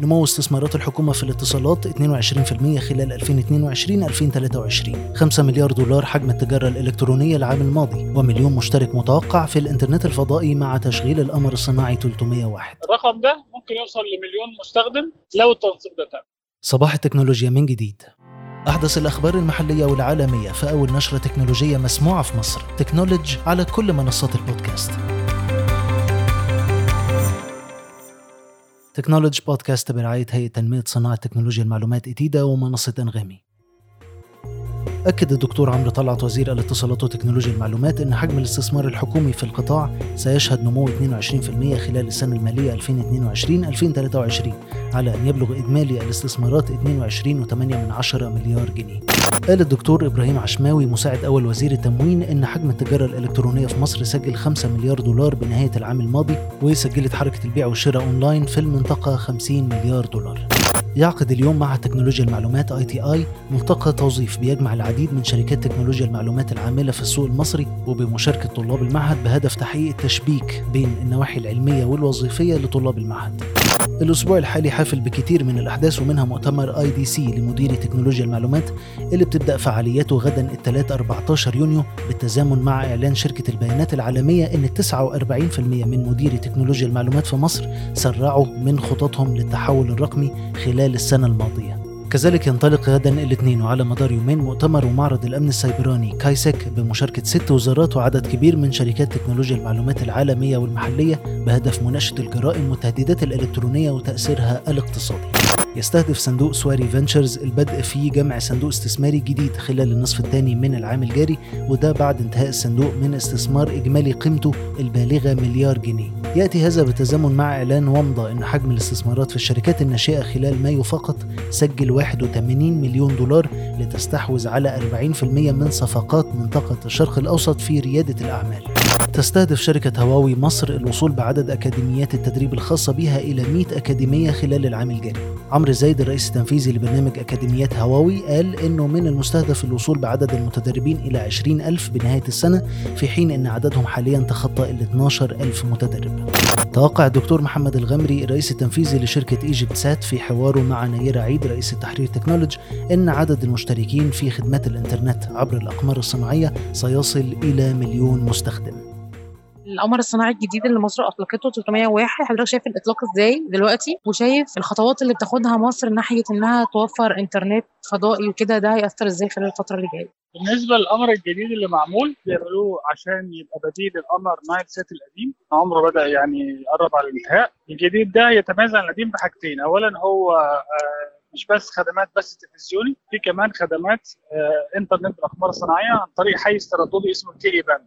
نمو استثمارات الحكومة في الاتصالات 22% خلال 2022-2023 5 مليار دولار حجم التجارة الإلكترونية العام الماضي ومليون مشترك متوقع في الإنترنت الفضائي مع تشغيل القمر الصناعي 301 الرقم ده ممكن يوصل لمليون مستخدم لو التنسيق ده تم. صباح التكنولوجيا من جديد. أحدث الأخبار المحلية والعالمية في أول نشرة تكنولوجية مسموعة في مصر. تكنولوج على كل منصات البودكاست. تكنولوج بودكاست برعاية هيئة تنمية صناعة تكنولوجيا المعلومات إتيدا ومنصة أنغامي أكد الدكتور عمرو طلعت وزير الاتصالات وتكنولوجيا المعلومات أن حجم الاستثمار الحكومي في القطاع سيشهد نمو 22% خلال السنة المالية 2022-2023 على أن يبلغ إجمالي الاستثمارات 22.8 مليار جنيه. قال الدكتور إبراهيم عشماوي مساعد أول وزير التموين أن حجم التجارة الإلكترونية في مصر سجل 5 مليار دولار بنهاية العام الماضي وسجلت حركة البيع والشراء أونلاين في المنطقة 50 مليار دولار. يعقد اليوم معهد تكنولوجيا المعلومات ITI ملتقى توظيف بيجمع العديد من شركات تكنولوجيا المعلومات العاملة في السوق المصري وبمشاركة طلاب المعهد بهدف تحقيق التشبيك بين النواحي العلمية والوظيفية لطلاب المعهد. الأسبوع الحالي حافل بكثير من الأحداث ومنها مؤتمر IDC لمديري تكنولوجيا المعلومات اللي بتبدأ فعالياته غدا الثلاث 14 يونيو بالتزامن مع إعلان شركة البيانات العالمية إن 49% من مديري تكنولوجيا المعلومات في مصر سرعوا من خططهم للتحول الرقمي خلال السنة الماضية. كذلك ينطلق غدا الاثنين وعلى مدار يومين مؤتمر ومعرض الأمن السيبراني CAISEC بمشاركة ست وزارات وعدد كبير من شركات تكنولوجيا المعلومات العالمية والمحلية بهدف مناقشه الجرائم والتهديدات الإلكترونية وتأثيرها الاقتصادي. يستهدف صندوق Sawari Ventures البدء في جمع صندوق استثماري جديد خلال النصف الثاني من العام الجاري وده بعد انتهاء الصندوق من استثمار إجمالي قيمته البالغة مليار جنيه. يأتي هذا بالتزامن مع إعلان ومضه إن حجم الاستثمارات في الشركات الناشئة خلال مايو فقط سجل 81 مليون دولار لتستحوذ على 40% من صفقات منطقة الشرق الأوسط في ريادة الأعمال. تستهدف شركة هواوي مصر الوصول بعدد أكاديميات التدريب الخاصة بها إلى 100 أكاديمية خلال العام الجاري عمرو زايد الرئيس التنفيذي لبرنامج أكاديميات هواوي قال إنه من المستهدف الوصول بعدد المتدربين إلى 20 ألف بنهاية السنة في حين إن عددهم حاليا تخطى ال 12 ألف متدرب. توقع الدكتور محمد الغمري الرئيس التنفيذي لشركة إيجيبت سات في حواره مع نيرة عيد رئيس التحرير تكنولوج إن عدد المشتركين في خدمات الإنترنت عبر الأقمار الصناعية سيصل إلى مليون مستخدم. القمر الصناعي الجديد اللي مصر أطلقته 301 حضرتك شايف الإطلاق إزاي دلوقتي؟ وشايف الخطوات اللي بتاخدها مصر ناحية إنها توفر إنترنت فضائي وكده ده هيأثر إزاي خلال الفترة اللي جاية؟ بالنسبة للقمر الجديد اللي معمول بيعملوه عشان يبقى بديل القمر نايل سات القديم. عمره بدأ يعني يقرب على الانتهاء. الجديد ده يتميز عن القديم بحاجتين. اولا هو آه مش بس خدمات بس تلفزيوني في كمان خدمات آه إنترنت بالأقمار الصناعية عن طريق حيز ترددي اسمه ال Ka band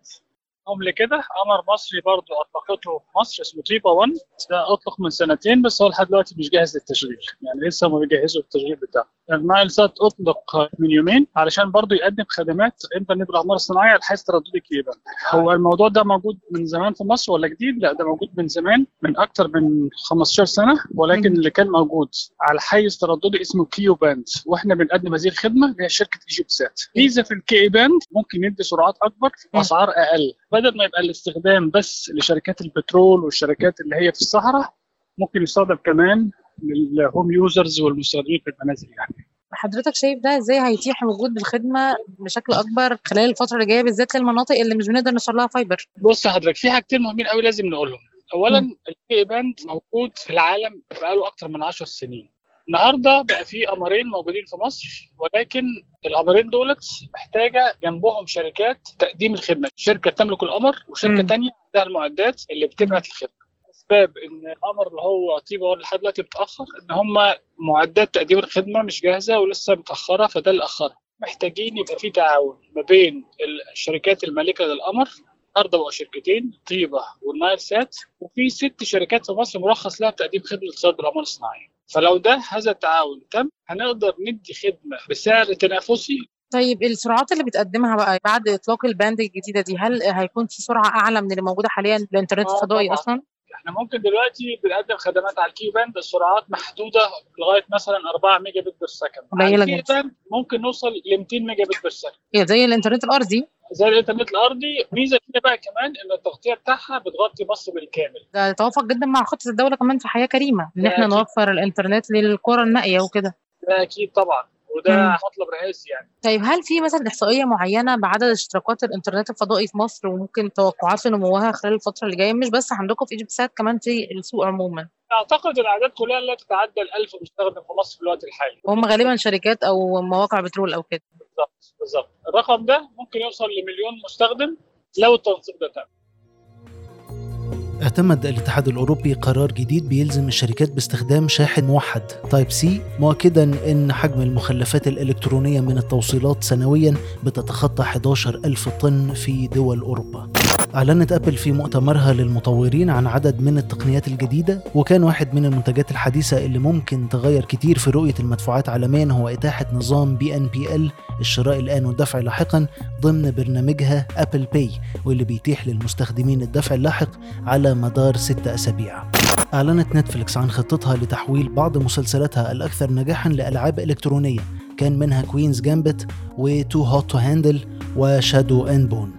قبل كده قمر مصري برضو أطلقته في مصر اسمه تيبا 1 ده أطلق من سنتين بس هو لحد دلوقتي مش جاهز للتشغيل. يعني لسه ما بيجهزوا التشغيل بتاعه. النايل سات أطلق من يومين علشان برضو يقدم خدمات إنترنت بالأقمار الصناعية لحيز ترددي Ka band هو الموضوع ده موجود من زمان في مصر ولا جديد؟ لا ده موجود من زمان من أكتر من 15 سنة ولكن اللي كان موجود على حيز ترددي اسمه Ku band. وإحنا بنقدم هذه الخدمة هي شركة Egypt Sat ميزه في ال Ka band ممكن يدي سرعات أكبر باسعار أقل. بدل ما يبقى الاستخدام بس لشركات البترول والشركات اللي هي في الصحراء ممكن يستخدم كمان لل home users والمستخدمين في المنازل يعني. حضرتك شايف ده إزاي هيتيح وجود الخدمة بشكل أكبر خلال الفترة اللي جاية بالذات للمناطق اللي مش بنقدر نوصل لها fiber بص حضرتك في حاجتين مهمين قوي لازم نقولهم. اولا ال Ka band موجود في العالم بقاله أكتر من 10 سنين. النهارده بقى في قمرين موجودين في مصر ولكن القمرين دولت محتاجة جنبهم شركات تقديم الخدمة. شركة تملك القمر وشركة ثانية عندها المعدات اللي بتبعت الخدمة. اسباب إن القمر اللي هو طيبه لحد دلوقتي متأخر إن هم معدات تقديم الخدمة مش جاهزة ولسه متأخرة فده اللي اخرها محتاجين يبقى في تعاون ما بين الشركات المالكة للقمر النهارده بقوا شركتين طيبة والنايل سات وفي ست شركات في مصر مرخص لها بتقديم خدمة اتصال بالاقمار الصناعيه فلو ده هذا التعاون تم هنقدر ندي خدمة بسعر تنافسي. طيب السرعات اللي بتقدمها بقى بعد إطلاق ال band الجديدة دي هل هيكون في سرعة أعلى من اللي موجودة حاليا للانترنت الفضائي أصلا؟ إحنا ممكن دلوقتي بنقدم خدمات على ال Ku band السرعات محدودة لغاية مثلا 4 megabit per second. قليله جدا ممكن نوصل ل 200 ميجا بت بير سكند. هي زي الانترنت الأرضي. زي الانترنت الأرضي. ميزة فيها بقى كمان إن التغطية بتاعها بتغطي مصر بالكامل. ده يتوافق جدا مع خطة الدولة كمان في حياة كريمة إن إحنا. نوفر الإنترنت للقرى النائية وكده. ده أكيد طبعا. وده. مطلب رئيسي يعني. طيب هل في مثلا إحصائية معينة بعدد اشتراكات الإنترنت الفضائي في مصر وممكن توقعات لنموها خلال الفترة اللي جاية؟ مش بس عندكم في ايجيبت سات كمان في السوق عموما. أعتقد الأعداد كلها لا تتعدى ال 1000 مستخدم في مصر في الوقت الحالي. وهم غالبا شركات أو مواقع بترول أو كده. بالظبط بالظبط. الرقم ده ممكن يوصل لمليون مستخدم لو التنسيق ده تم. اعتمد الاتحاد الأوروبي قرار جديد بيلزم الشركات باستخدام شاحن موحد Type-C مؤكدا أن حجم المخلفات الإلكترونية من التوصيلات سنويا بتتخطى 11 ألف طن في دول أوروبا. أعلنت أبل في مؤتمرها للمطورين عن عدد من التقنيات الجديدة وكان واحد من المنتجات الحديثة اللي ممكن تغير كتير في رؤية المدفوعات عالميا هو إتاحة نظام BNPL الشراء الآن والدفع لاحقا ضمن برنامجها Apple Pay واللي بيتيح للمستخدمين الدفع اللاحق على مدار ستة أسابيع. أعلنت نتفليكس عن خطتها لتحويل بعض مسلسلاتها الأكثر نجاحا لألعاب إلكترونية كان منها Queen's Gambit و Too Hot to Handle و Shadow and Bone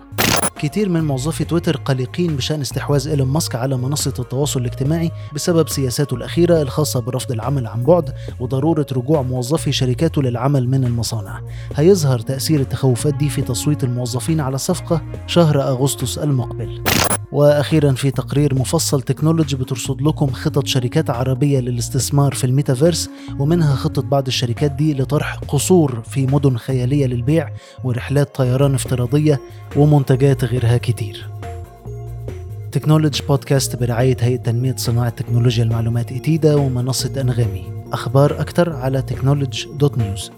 كتير من موظفي تويتر قلقين بشأن استحواذ إيلون ماسك على منصة التواصل الاجتماعي بسبب سياساته الأخيرة الخاصة برفض العمل عن بعد وضرورة رجوع موظفي شركاته للعمل من المصانع. هيظهر تأثير التخوفات دي في تصويت الموظفين على الصفقة شهر أغسطس المقبل. وأخيرا في تقرير مفصل Technology بترصد لكم خطط شركات عربية للاستثمار في الميتافيرس ومنها خطة بعض الشركات دي لطرح قصور في مدن خيالية للبيع ورحلات طيران افتراضية ومنتجات غيرها كتير. Technology بودكاست برعاية هيئة تنمية صناعة تكنولوجيا المعلومات إتيدا ومنصة أنغامي. أخبار أكتر على Technology dot news.